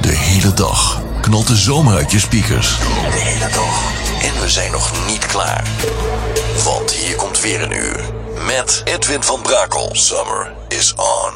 De hele dag knalt de zomer uit je speakers. De hele dag. En we zijn nog niet klaar. Want hier komt weer een uur. Met Edwin van Brakel. Summer is on.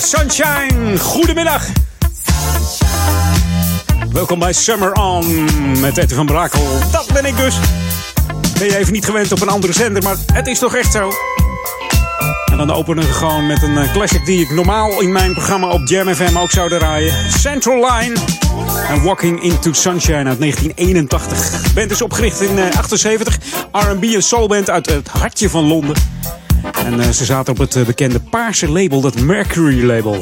Sunshine. Goedemiddag. Welkom bij Summer On met Ette van Brakel. Dat ben ik dus. Ben je even niet gewend op een andere zender, maar het is toch echt zo. En dan openen we gewoon met een eh, classic die ik normaal in mijn programma op Jam FM ook zou draaien. Central Line en Walking into Sunshine uit 1981. De band is opgericht in 78. Eh, R&B en soulband uit het hartje van Londen. En uh, ze zaten op het uh, bekende paarse label, dat Mercury label.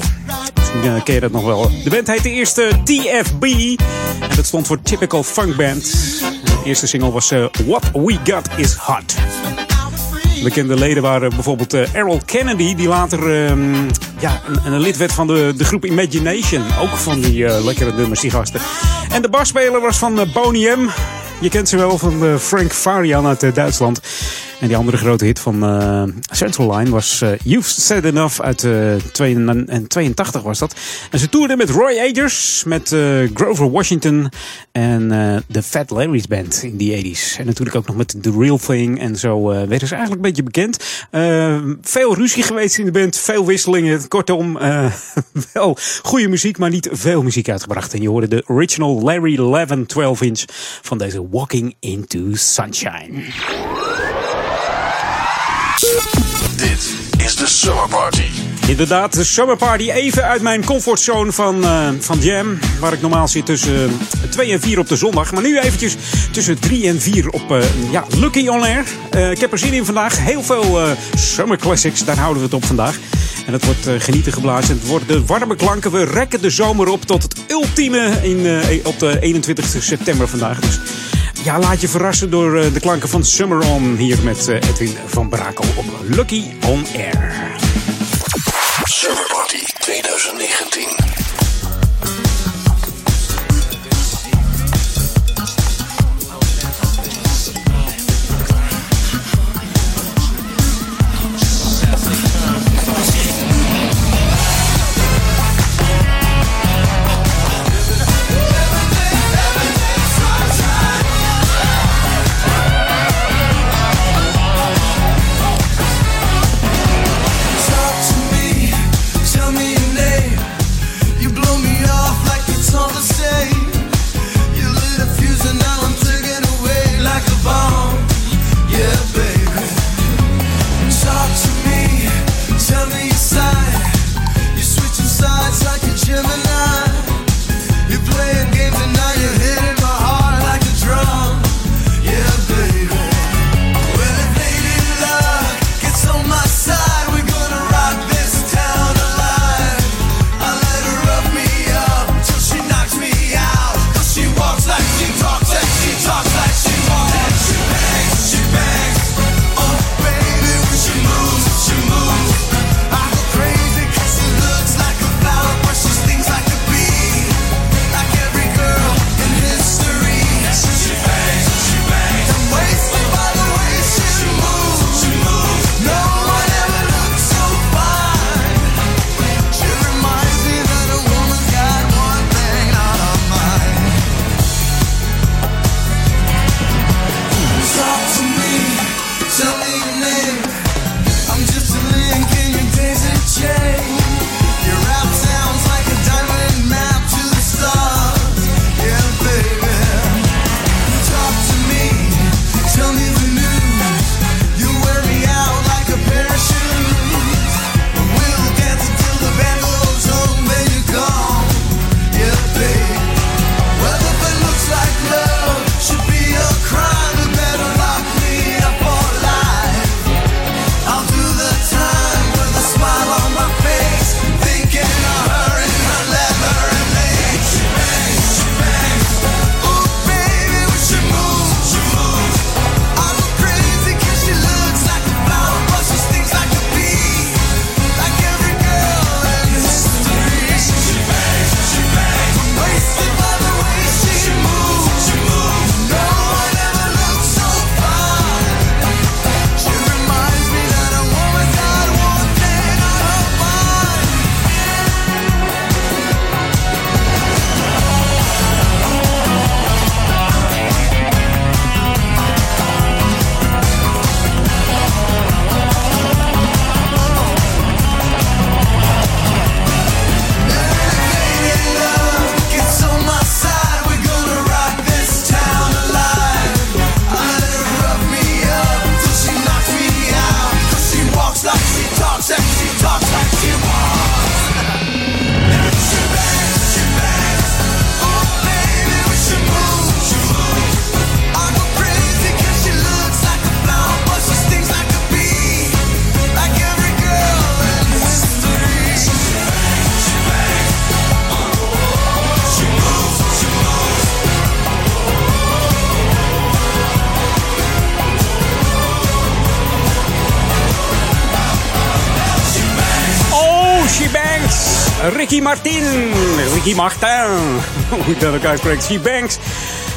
Uh, ken je dat nog wel. De band heette eerst TFB. En dat stond voor Typical Funk Band. De eerste single was What We Got Is Hot. Bekende leden waren bijvoorbeeld Errol Kennedy, die later ehm, ja, een, een, lid werd van de, de groep Imagination. Ook van die lekkere nummers, die gasten. En de basspeler was van Boney M. Je kent ze wel van Frank Farian uit Duitsland. En die andere grote hit van uh, Central Line was uh, You've Said Enough uit uh, 82 was dat. En ze toerden met Roy Ayers, met Grover Washington en de Fat Larry's Band in die 80s. En natuurlijk ook nog met The Real Thing. En zo werden ze eigenlijk een beetje bekend. veel ruzie geweest in de band, veel wisselingen. Kortom, wel goede muziek, maar niet veel muziek uitgebracht. En je hoorde de original Larry 11 12 inch van deze Walking into Sunshine. Summer Party. Inderdaad, de Summer Party. Even uit mijn comfortzone van, uh, van Jam. Waar ik normaal zit tussen 2 en 4 op de zondag. Maar nu eventjes tussen 3 en 4 op uh, ja, Lucky On Air. Ik heb er zin in vandaag. Heel veel Summer Classics. Daar houden we het op vandaag. En het wordt genieten geblazen. Het worden de warme klanken. We rekken de zomer op tot het ultieme in, op de 21 september vandaag. Dus ja, laat je verrassen door de klanken van Summer On. Hier met Edwin van Brakel op Lucky On Air. Summer Party 2019. Ricky Martin. Ricky Martin. Hoe ik dat ook uitspreekt. She Banks.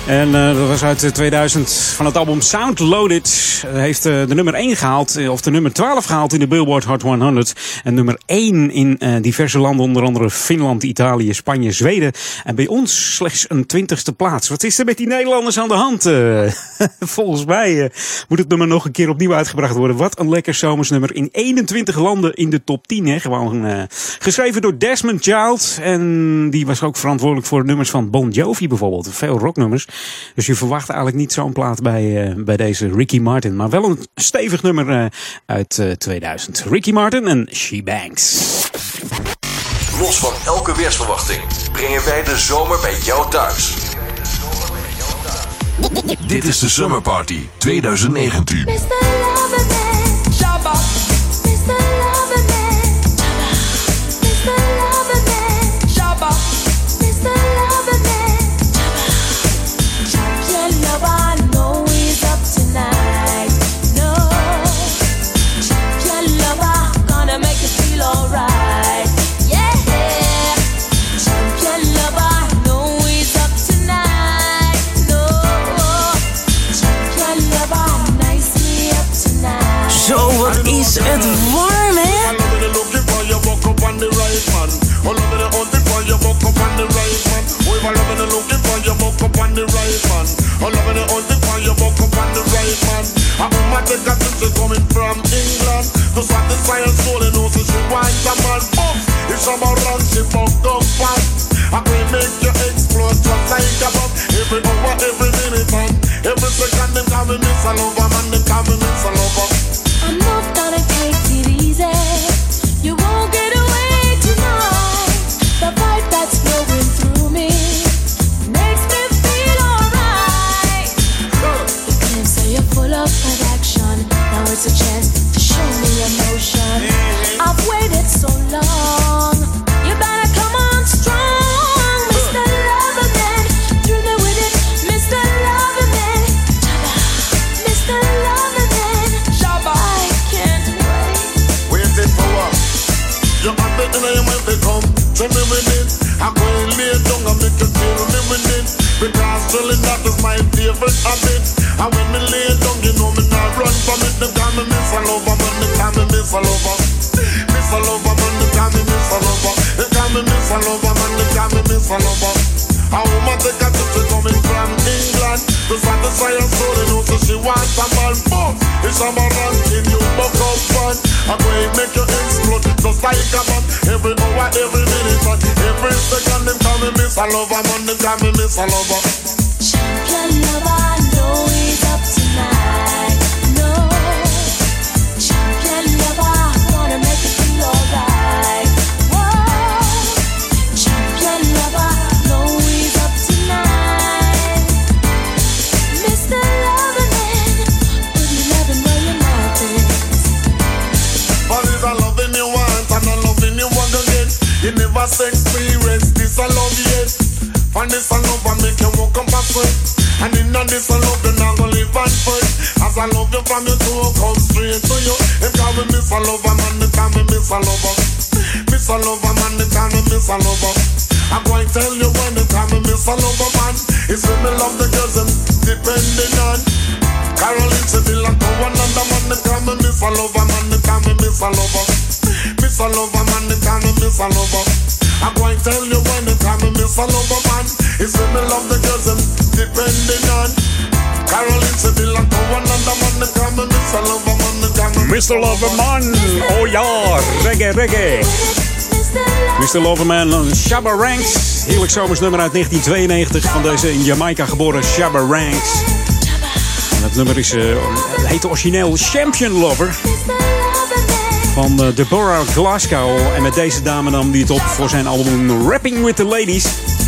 En uh, dat was uit 2000 van het album Sound Loaded. Uh, heeft uh, de nummer 1 gehaald, of de nummer 12 gehaald in de Billboard Hot 100. En nummer 1 in diverse landen, onder andere Finland, Italië, Spanje, Zweden. En bij ons slechts een twintigste plaats. Wat is er met die Nederlanders aan de hand? volgens mij moet het nummer nog een keer opnieuw uitgebracht worden. Wat een lekker zomersnummer in 21 landen in de top 10. Hè? Gewoon geschreven door Desmond Child. En die was ook verantwoordelijk voor nummers van Bon Jovi bijvoorbeeld. Veel rocknummers. Dus je verwacht eigenlijk niet zo'n plaat bij, uh, bij deze Ricky Martin. Maar wel een stevig nummer uh, uit uh, 2000. Ricky Martin en She Banks. Los van elke weersverwachting brengen wij de zomer bij jou thuis. Dit is de Summer Party 2019. het Take a picture coming from England. To satisfy her soul and know so she wants a man Boom, if some run she fucked up fast I will make you explode just like a bomb Every hour, every lover, man, them call me miss a lover And this a love I make you walk a sweat And in a this a love you not gonna live and fight As I love you from your toe come straight to you. They call me miss a lover man, they call me miss a lover. Miss a lover man, they call me miss a lover. I'm going to tell you when they call me miss a lover man. It's when me love the girls and depending on Caroline Seville and go another man, they call me miss a lover man, they call me miss a lover. Miss a lover man, they call me miss a lover. I'm going to tell you they a lover man It's when me love the girls and depending on Caroline Seville and go another man, they call me miss a lover man, they call me Mr. Loverman. Oh ja, reggae, reggae. Mr. Loverman, Shabba Ranks. Heerlijk zomersnummer uit 1992 van deze in Jamaica geboren Shabba Ranks. En het nummer is, uh, heet origineel Champion Lover van uh, Deborah Glasgow. En met deze dame nam hij het op voor zijn album Rapping with the Ladies.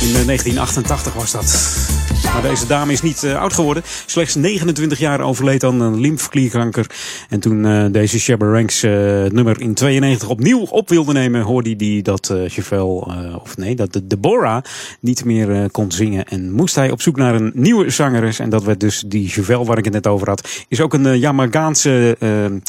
In uh, 1988 was dat. Maar deze dame is niet uh, oud geworden. Slechts 29 jaar overleed aan een lymfeklierkanker. En toen uh, deze Shabba Ranks uh, nummer in 92 opnieuw op wilde nemen, hoorde hij dat uh, of nee, dat de Deborah niet meer kon zingen. En moest hij op zoek naar een nieuwe zangeres. En dat werd dus die Chevel waar ik het net over had. Is ook een Jamaicaanse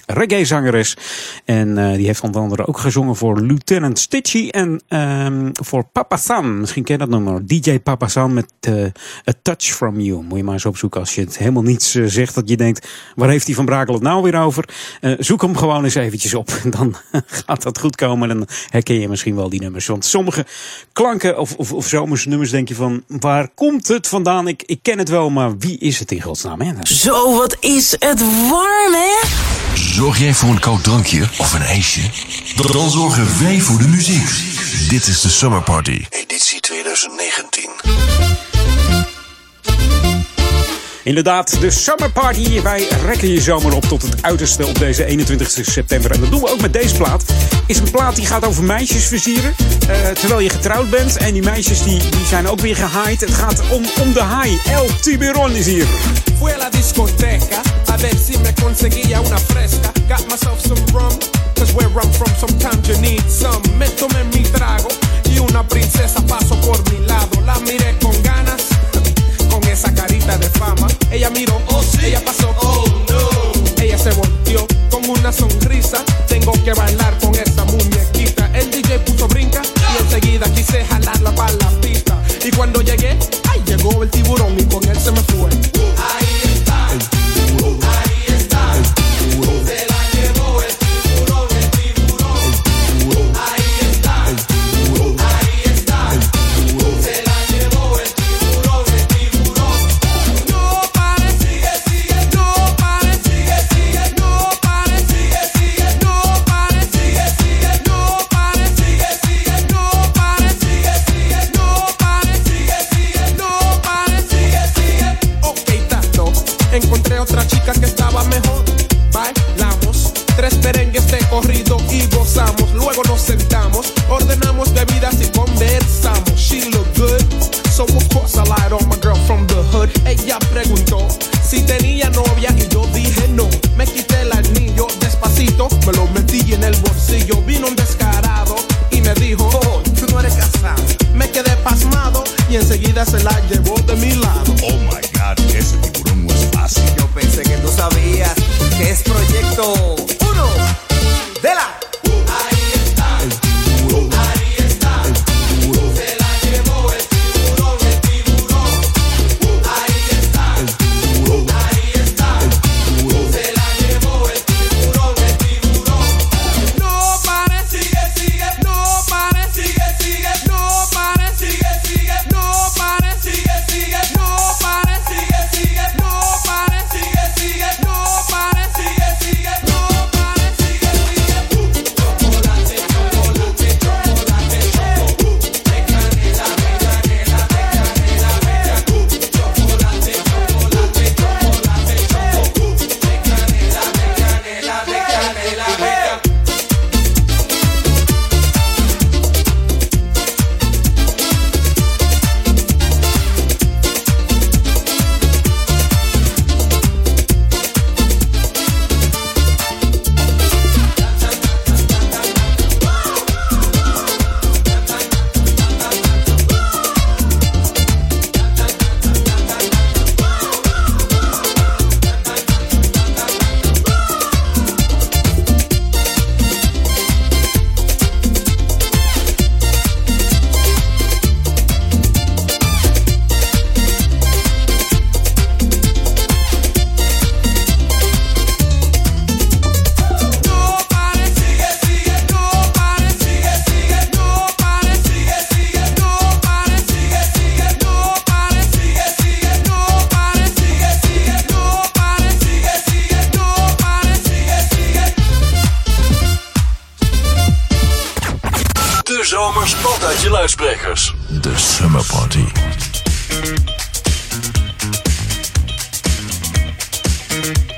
reggae zangeres. En die heeft onder andere ook gezongen voor Lieutenant Stitchy en um, voor Papa Sam. Misschien ken je dat nummer. DJ Papasan met uh, A Touch From You. Moet je maar eens opzoeken als je het helemaal niets uh, zegt. Dat je denkt, waar heeft die Van Brakel het nou weer over? Uh, zoek hem gewoon eens eventjes op. Dan gaat dat goed komen. En dan herken je misschien wel die nummers. Want sommige klanken of, of, of zomersnummers denk je van... Waar komt het vandaan? Ik, ik ken het wel, maar wie is het in godsnaam? Hè? Zo, wat is het warm, hè? Zorg jij voor een koud drankje of een ijsje? Dan zorgen wij voor de muziek. Dit is de Summer Party. Editie 2019. Inderdaad, de Summer Party. Wij rekken je zomer op tot het uiterste op deze 21 september. En dat doen we ook met deze plaat. Is een plaat die gaat over meisjes versieren. Uh, terwijl je getrouwd bent. En die meisjes die, die zijn ook weer gehaaid. Het gaat om, om de haai. El Tiburon is hier. La discoteca a ver si me conseguía una fresca. Got myself some rum, cause where I'm from sometimes you need some. Me tomé mi trago y una princesa pasó por mi lado. La miré con ganas, con esa carita de fama. Ella miró, oh sí, ella pasó, oh no. Ella se volteó con una sonrisa. Tengo que bailar con esa muñequita. El DJ puso brinca y enseguida quise jalarla para la pista. Y cuando llegué, ay, llegó el tiburón y con él se me fue. Uit je luidsprekers. De Summer Party. Quiero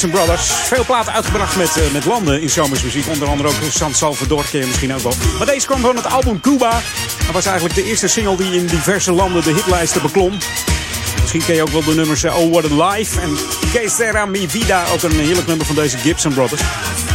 Gibson Brothers. Veel platen uitgebracht met, eh, met landen in zomersmuziek. Onder andere ook San Salvador, misschien ook wel. Maar deze kwam van het album Cuba. Dat was eigenlijk de eerste single die in diverse landen de hitlijsten beklom. Misschien ken je ook wel de nummers eh, Oh What a Life en Que Sera Mi Vida. Ook een heerlijk nummer van deze Gibson Brothers.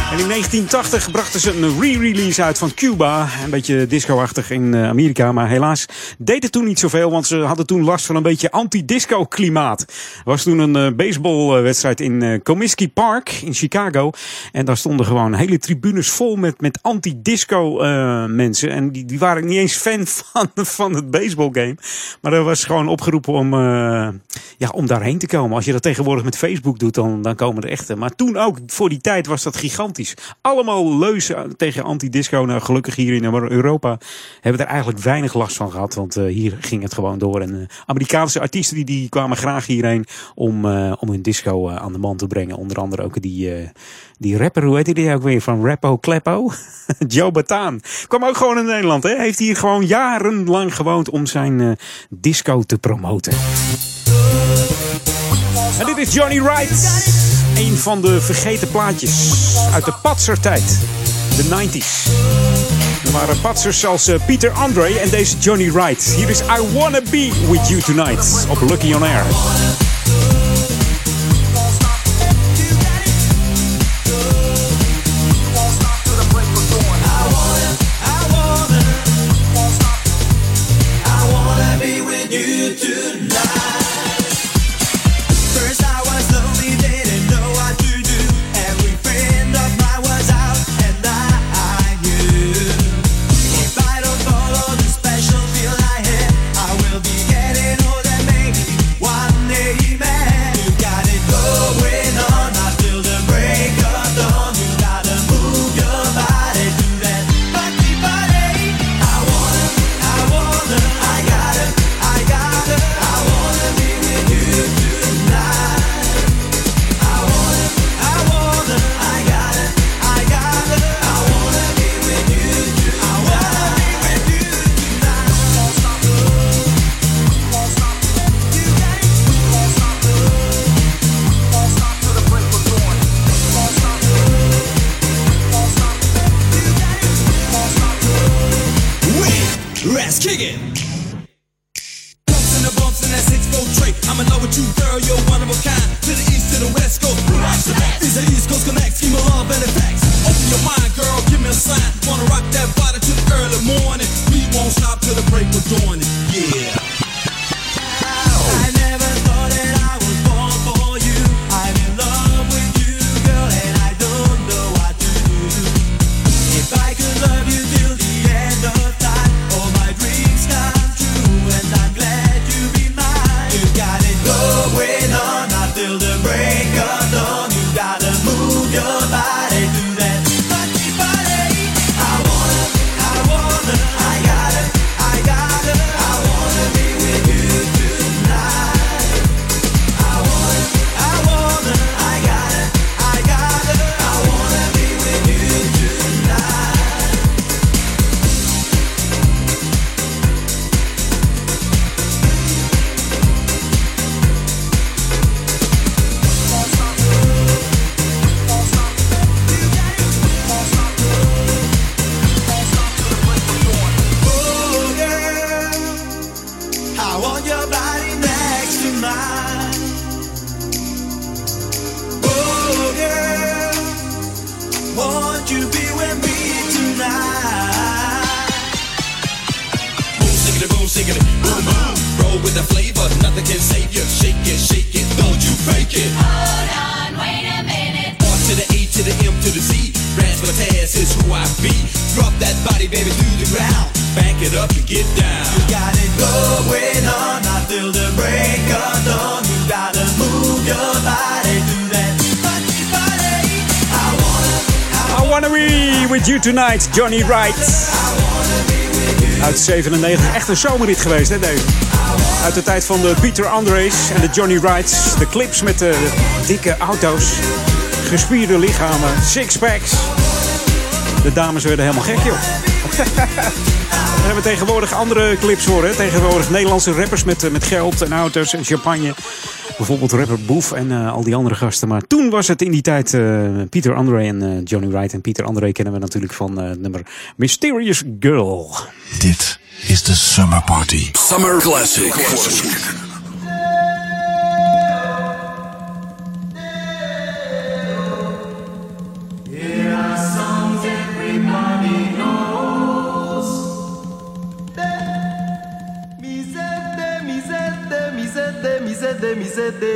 En in 1980 brachten ze een re-release uit van Cuba. Een beetje disco-achtig in eh, Amerika. Maar helaas deed het toen niet zoveel. Want ze hadden toen last van een beetje anti-disco klimaat. Er was toen een eh, baseballwedstrijd in eh, Comiskey Park in Chicago. En daar stonden gewoon hele tribunes vol met, met anti-disco eh, mensen. En die, die waren niet eens fan van, van het baseballgame. Maar er was gewoon opgeroepen om, ja, om daarheen te komen. Als je dat tegenwoordig met Facebook doet, dan, dan komen er echte. Maar toen ook, voor die tijd was dat gigantisch. Allemaal leuzen tegen anti-disco. Nou, gelukkig hier in Europa hebben we er eigenlijk weinig last van gehad. Want eh, hier ging het gewoon door. En eh, Amerikaanse artiesten die, die kwamen graag hierheen om, eh, om hun disco aan de man te brengen. Onder andere ook die, die rapper, hoe heet die ook weer? Van Rappo Kleppo? Joe Bataan. Kwam ook gewoon in Nederland. Hè? Heeft hier gewoon jarenlang gewoond om zijn disco te promoten. En dit is Johnny Wright. Een van de vergeten plaatjes uit de patsertijd. De 90s. Er waren patsers als eh, Peter Andre en deze Johnny Wright. Hier is I Wanna Be With You Tonight op Lucky On Air. Johnny Wright. Uit 97. Echt een zomerrit geweest, hè Dave? Uit de tijd van de Peter Andres en de Johnny Wrights. De clips met de dikke auto's. Gespierde lichamen. Sixpacks. De dames werden helemaal gek, joh. We hebben tegenwoordig andere clips hoor. Hè? Tegenwoordig Nederlandse rappers met, eh, met geld en auto's en champagne bijvoorbeeld rapper Boef en eh, al die andere gasten. Maar toen was het in die tijd eh, Peter Andre André en eh, Johnny Wright. En Peter André kennen we natuurlijk van nummer Mysterious Girl. Dit is de Summer Party. Summer Classic. de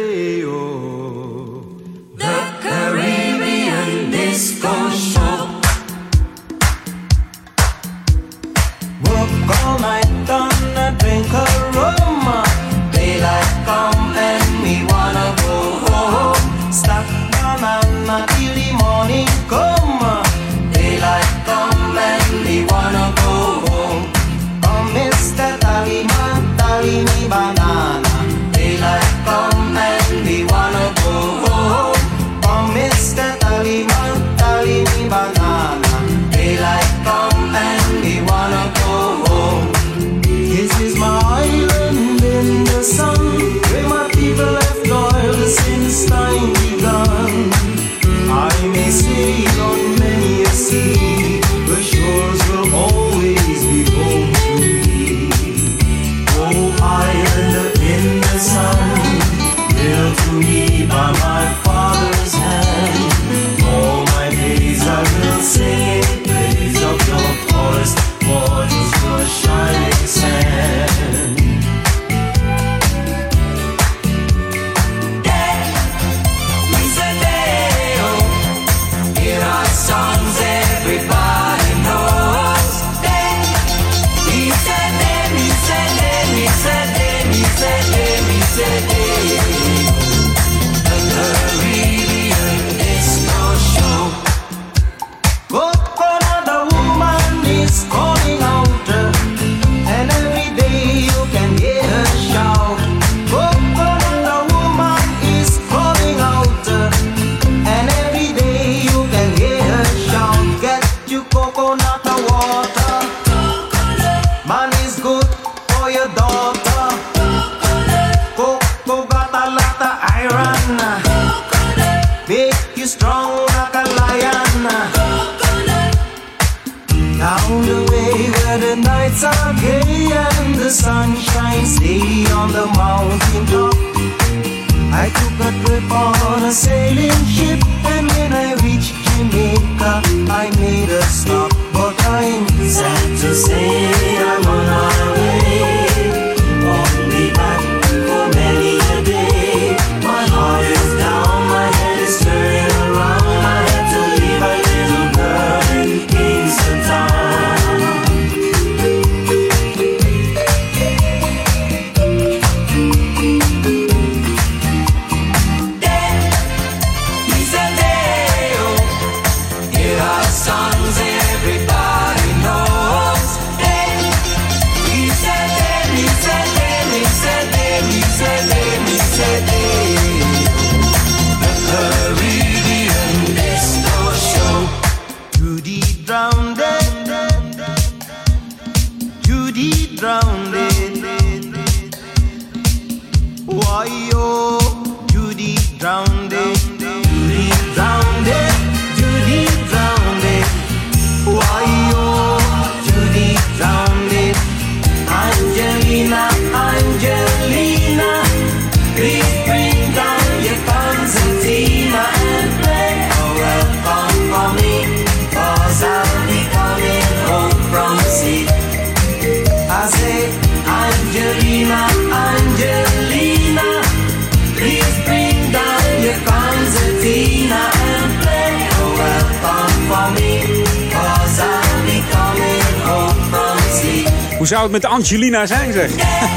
zou het met Angelina zijn, zeg?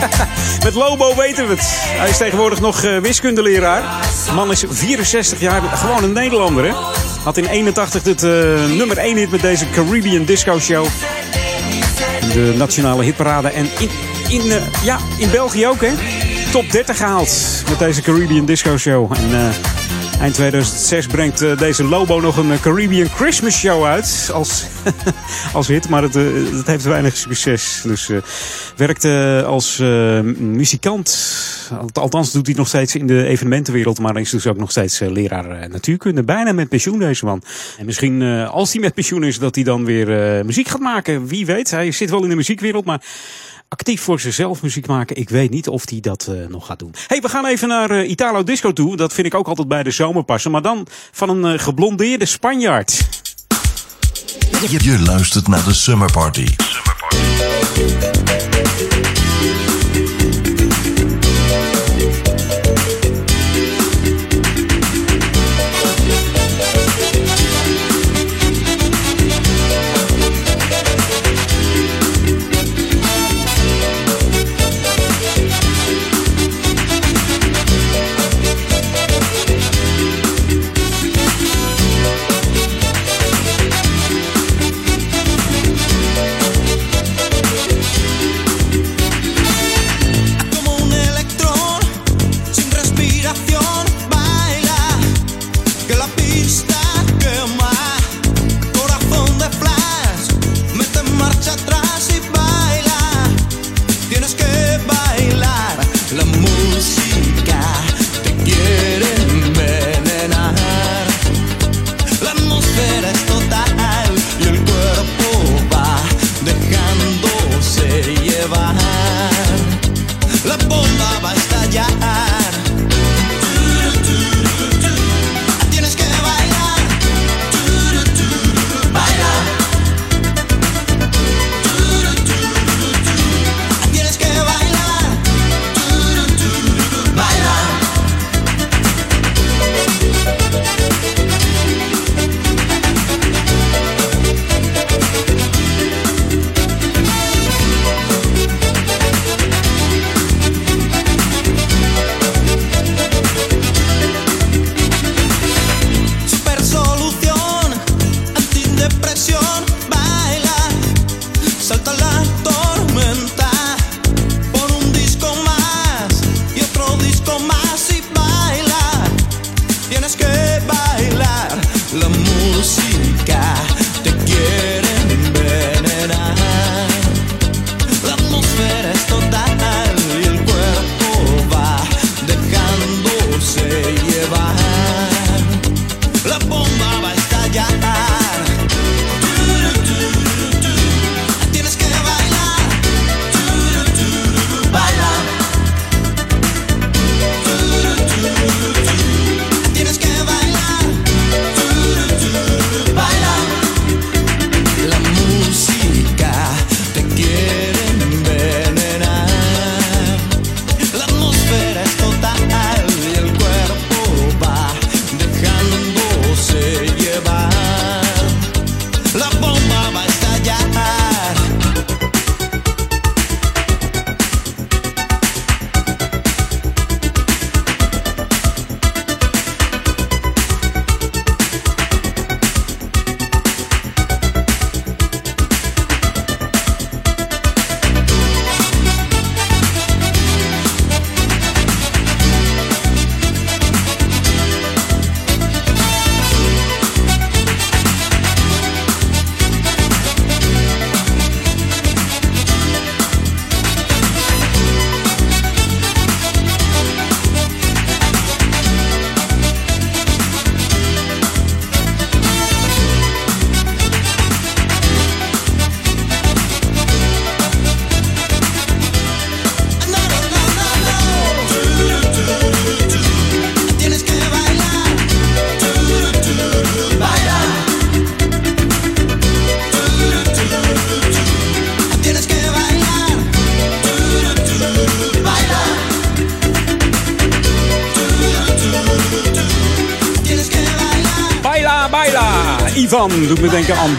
met Lobo weten we het. Hij is tegenwoordig nog eh, wiskundeleraar. De man is 64 jaar, gewoon een Nederlander, hè? Had in 81 het eh, nummer 1 hit met deze Caribbean Disco Show. De nationale hitparade. En in, in, eh, ja, in België ook, hè? Top 30 gehaald met deze Caribbean Disco Show. En Eind 2006 brengt eh, deze Lobo nog een eh, Caribbean Christmas show uit als, als hit, maar het, eh, het heeft weinig succes. Dus eh werkt eh, als muzikant, Alt- althans doet hij nog steeds in de evenementenwereld, maar is dus ook nog steeds leraar natuurkunde. Bijna met pensioen deze man. En misschien als hij met pensioen is, dat hij dan weer muziek gaat maken. Wie weet, hij zit wel in de muziekwereld, maar actief voor zichzelf muziek maken. Ik weet niet of hij dat eh, nog gaat doen. hey, we gaan even naar eh, Italo Disco toe. Dat vind ik ook altijd bij de zomer passen. Maar dan van een eh, geblondeerde Spanjaard. Je, je luistert naar de Summer Party. Como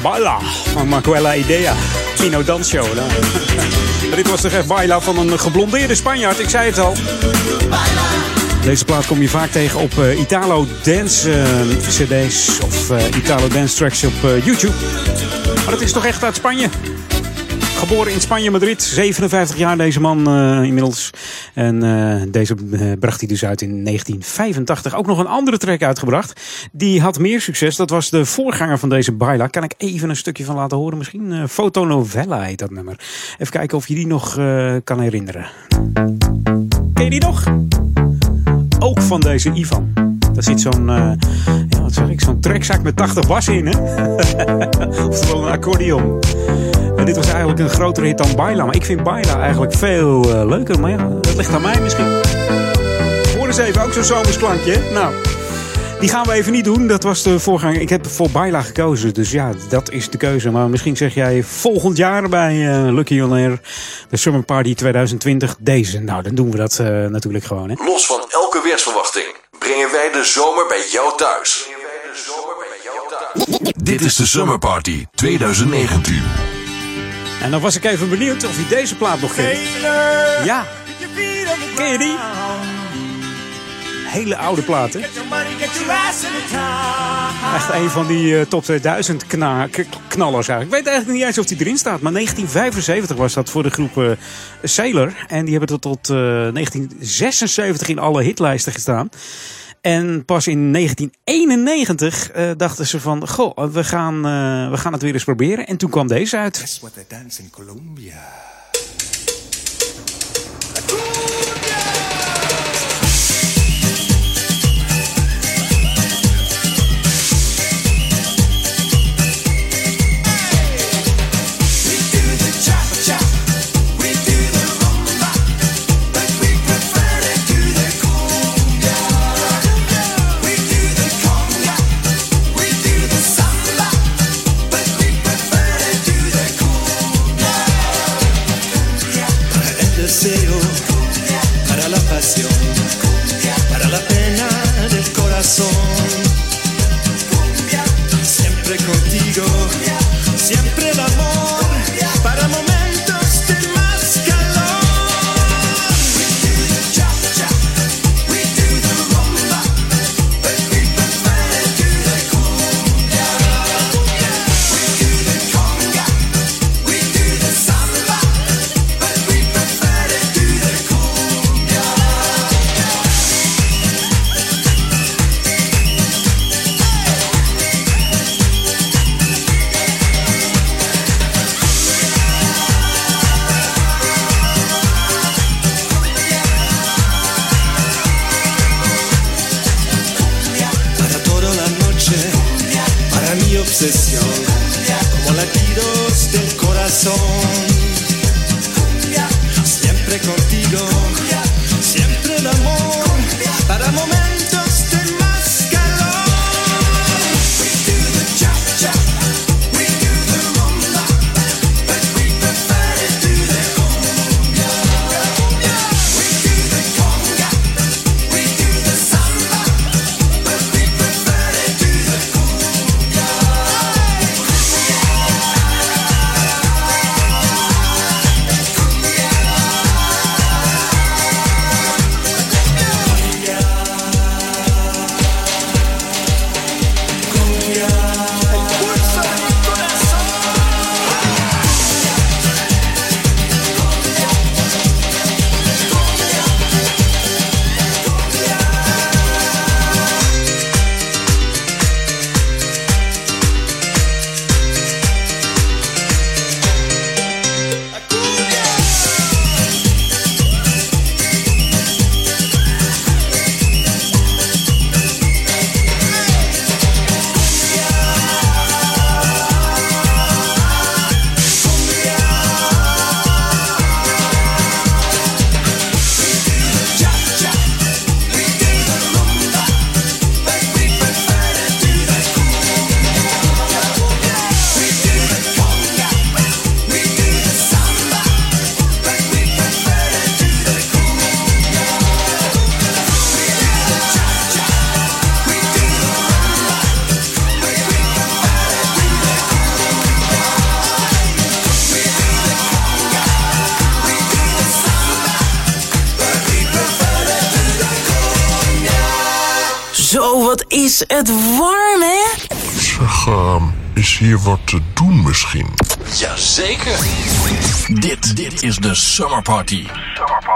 Baila van Macuela Idea. Pino. Maar dit was toch echt Baila van een geblondeerde Spanjaard, ik zei het al. Deze plaat kom je vaak tegen op eh, Italo Dance eh, CD's of eh, Italo Dance tracks op YouTube. Maar dat is toch echt uit Spanje? Geboren in Spanje, Madrid. 57 jaar deze man eh, inmiddels. En eh, deze eh, bracht hij dus uit in 1985. Ook nog een andere track uitgebracht. Die had meer succes. Dat was de voorganger van deze Baila. Kan ik even een stukje van laten horen misschien? Fotonovella heet dat nummer. Even kijken of je die nog kan herinneren. Ken je die nog? Ook van deze Ivan. Daar zit zo'n, ja, wat zeg ik, zo'n trekzak met 80 bassen in, hè? Oftewel een accordeon. En dit was eigenlijk een grotere hit dan Baila. Maar ik vind Baila eigenlijk veel eh, leuker. Maar ja, dat ligt aan mij misschien. Hoor eens even, ook zo'n zomersklankje. Nou, die gaan we even niet doen. Dat was de voorganger. Ik heb voor Baila gekozen. Dus ja, dat is de keuze. Maar misschien zeg jij volgend jaar bij eh, Lucky On Air. De Summer Party 2020. Deze. Nou, dan doen we dat eh, natuurlijk gewoon. Hè? Los van elke weersverwachting brengen wij de zomer bij jou thuis. Dit is de Summer Party 2019. En dan was ik even benieuwd of je deze plaat nog kent. Ja. Ken je die? Hele oude platen. Echt een van die eh, top 2000 kna- k- knallers eigenlijk. Ik weet eigenlijk niet eens of die erin staat. Maar 1975 was dat voor de groep eh, Sailor. En die hebben tot, tot eh, 1976 in alle hitlijsten gestaan. En pas in 1991 eh, dachten ze van... Goh, we gaan, eh, we gaan het weer eens proberen. En toen kwam deze uit. Is het warm, hè? Zeg, ehm, is hier wat te doen misschien? Jazeker. Dit, dit is de Summer Party. Summer Party.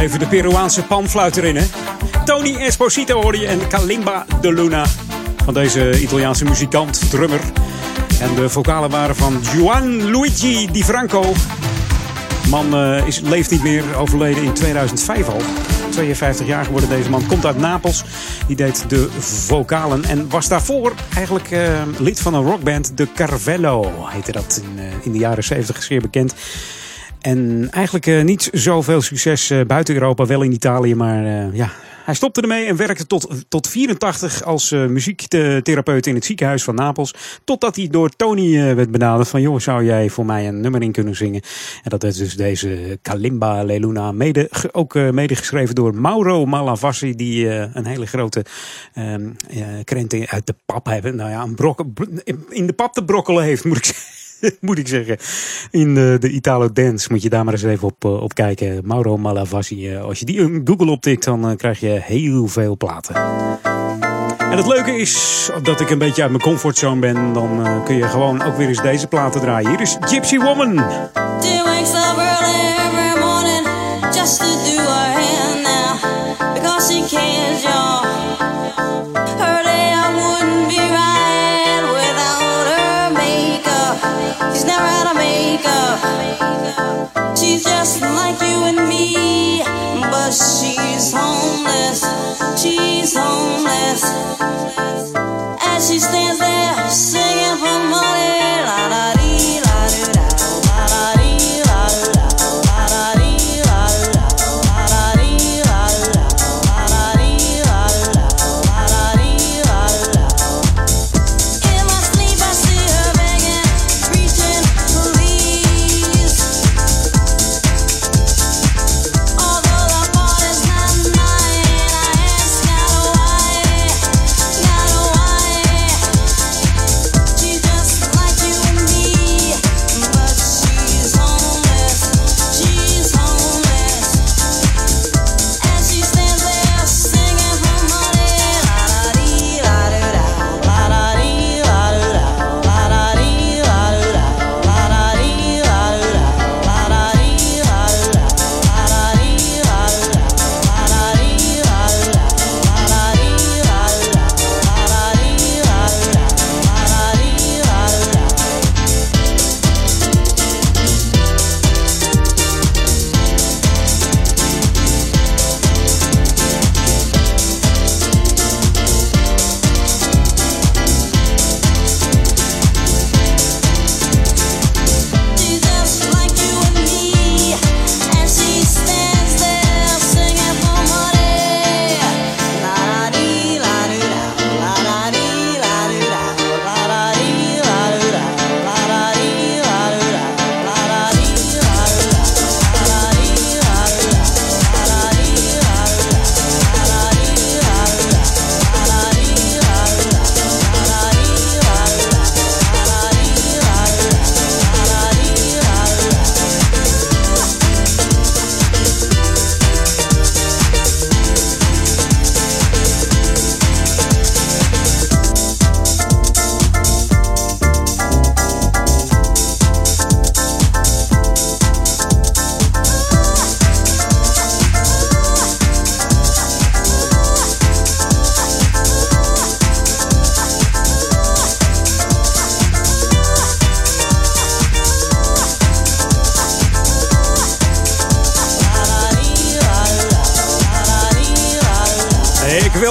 Even de Peruaanse panfluit erin, hè? Tony Esposito hoorde je en Kalimba de Luna. Van deze Italiaanse muzikant, drummer. En de vocalen waren van Juan Luigi Di Franco. Man eh, is, leeft niet meer, overleden in 2005 al. 52 jaar geworden deze man. Komt uit Napels. Die deed de vocalen. En was daarvoor eigenlijk eh, lid van een rockband. De Carvello heette dat in, eh, in de jaren 70 zeer bekend. En eigenlijk eh, niet zoveel succes eh, buiten Europa, wel in Italië. Maar eh, ja, hij stopte ermee en werkte tot, tot 84 als eh, muziektherapeut in het ziekenhuis van Napels. Totdat hij door Tony werd benaderd van... joh, zou jij voor mij een nummer in kunnen zingen? En dat is dus deze Kalimba Leluna. Mede, ook eh, medegeschreven door Mauro Malavasi... die een hele grote ehm eh, krenten uit de pap hebben. Nou ja, een brok, in de pap te brokkelen heeft, moet ik zeggen. moet ik zeggen. In de, de Italo Dance moet je daar maar eens even op, eh, op kijken. Mauro Malavasi. eh, als je die in Google optikt, dan eh, krijg je heel veel platen. En het leuke is dat ik een beetje uit mijn comfortzone ben. Dan eh, kun je gewoon ook weer eens deze platen draaien. Hier is Gypsy Woman. Just to do now because. She songless, she songless. As she stands there singing for money,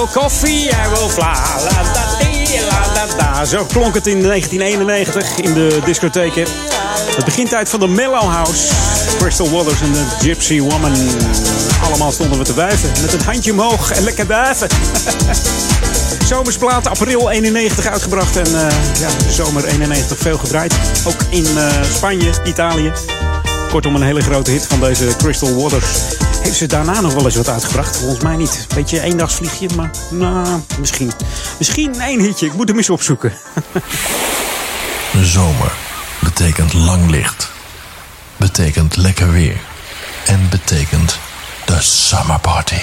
wil koffie, jij wil vla. La, la. Zo klonk het in 1991 in de discotheken. Het begintijd van de Mellow House. Crystal Waters en de Gypsy Woman. Allemaal stonden we te wuiven. Met het handje omhoog en lekker duiven. Zomersplaat, april 91 uitgebracht. En eh, ja, zomer 91 veel gedraaid. Ook in eh, Spanje, Italië. Kortom, een hele grote hit van deze Crystal Waters. Heeft ze daarna nog wel eens wat uitgebracht? Volgens mij niet. Beetje eendagsvliegje, maar nou, misschien. Misschien één hitje. Ik moet hem eens opzoeken. De zomer betekent lang licht. Betekent lekker weer. En betekent de summer party.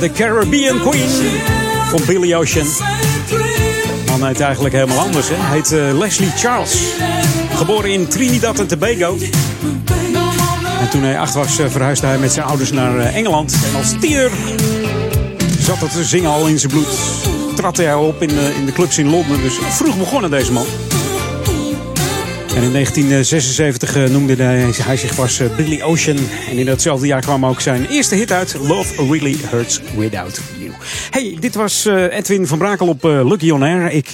De Caribbean Queen van Billy Ocean. Man heet eigenlijk helemaal anders, hè. Heet eh, Leslie Charles. Geboren in Trinidad en Tobago. En toen hij acht was, eh, verhuisde hij met zijn ouders naar eh, Engeland. En als tiener zat het zingen al in zijn bloed. Trad hij op in, in de clubs in Londen. Dus vroeg begonnen deze man. En in 1976 eh, noemde hij, zich pas eh, Billy Ocean. En in datzelfde jaar kwam ook zijn eerste hit uit. Love Really Hurts Without You. Hey, dit was eh, Edwin van Brakel op Lucky On Air. Ik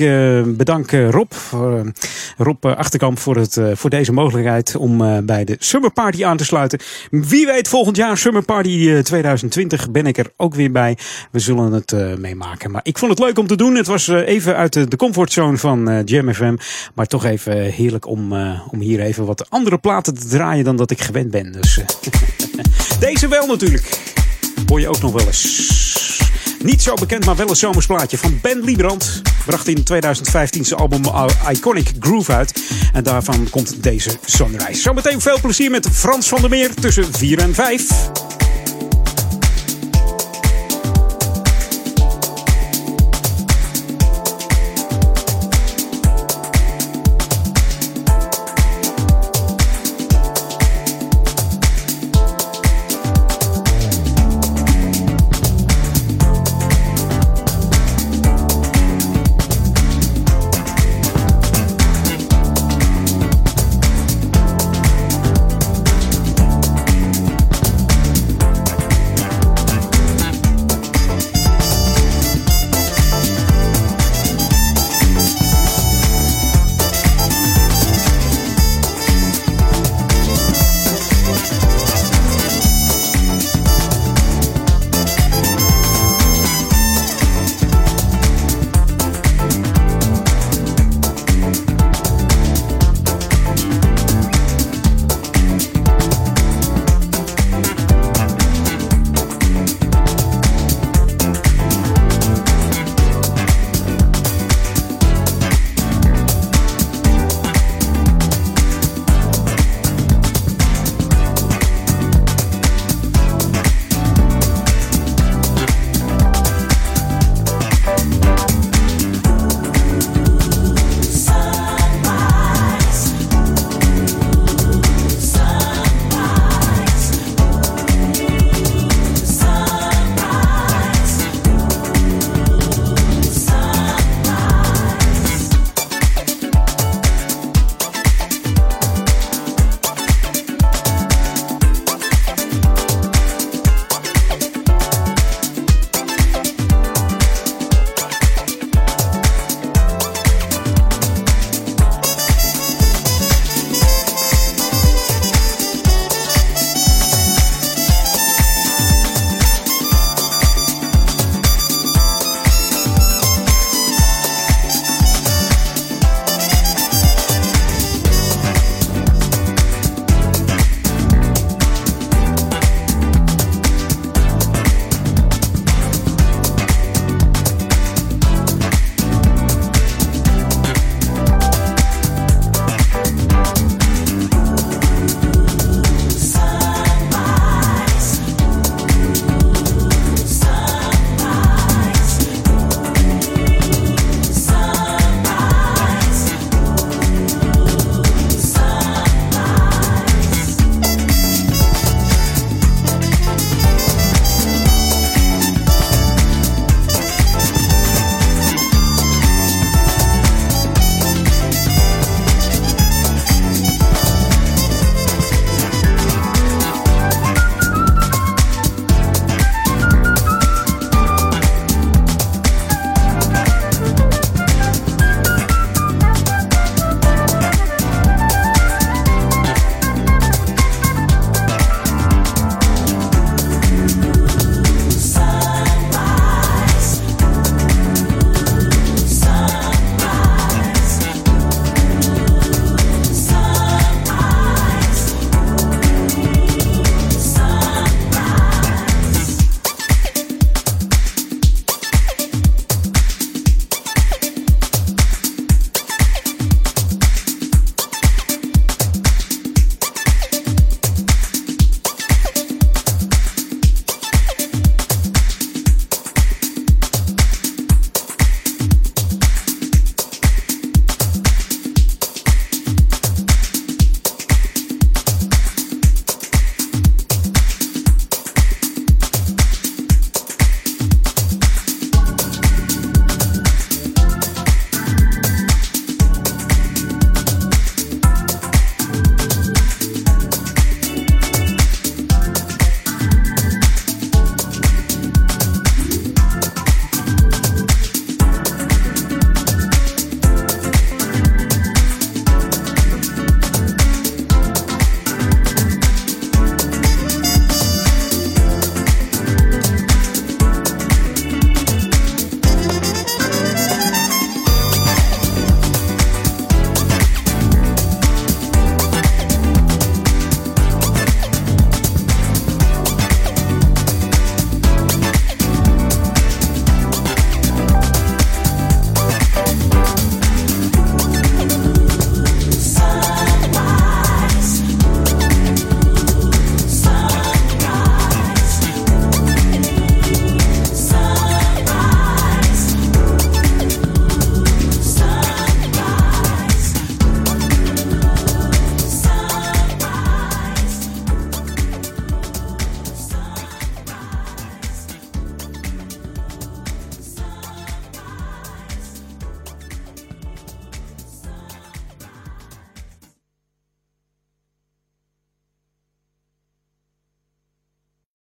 bedank Rob, voor, Rob eh, Achterkamp voor, het, eh, voor deze mogelijkheid om eh, bij de Summer Party aan te sluiten. Wie weet volgend jaar Summer Party eh, 2020 ben ik er ook weer bij. We zullen het meemaken. Maar ik vond het leuk om te doen. Het was even uit de, comfortzone van Jam FM. Maar toch even heerlijk om, om hier even wat andere platen te draaien dan dat ik gewend ben. Dus, deze wel natuurlijk. Hoor je ook nog wel eens. Niet zo bekend, maar wel een zomersplaatje van Ben Liebrand. Bracht in 2015 zijn album Iconic Groove uit. En daarvan komt deze Sunrise. Zometeen veel plezier met Frans van der Meer tussen 4 en 5.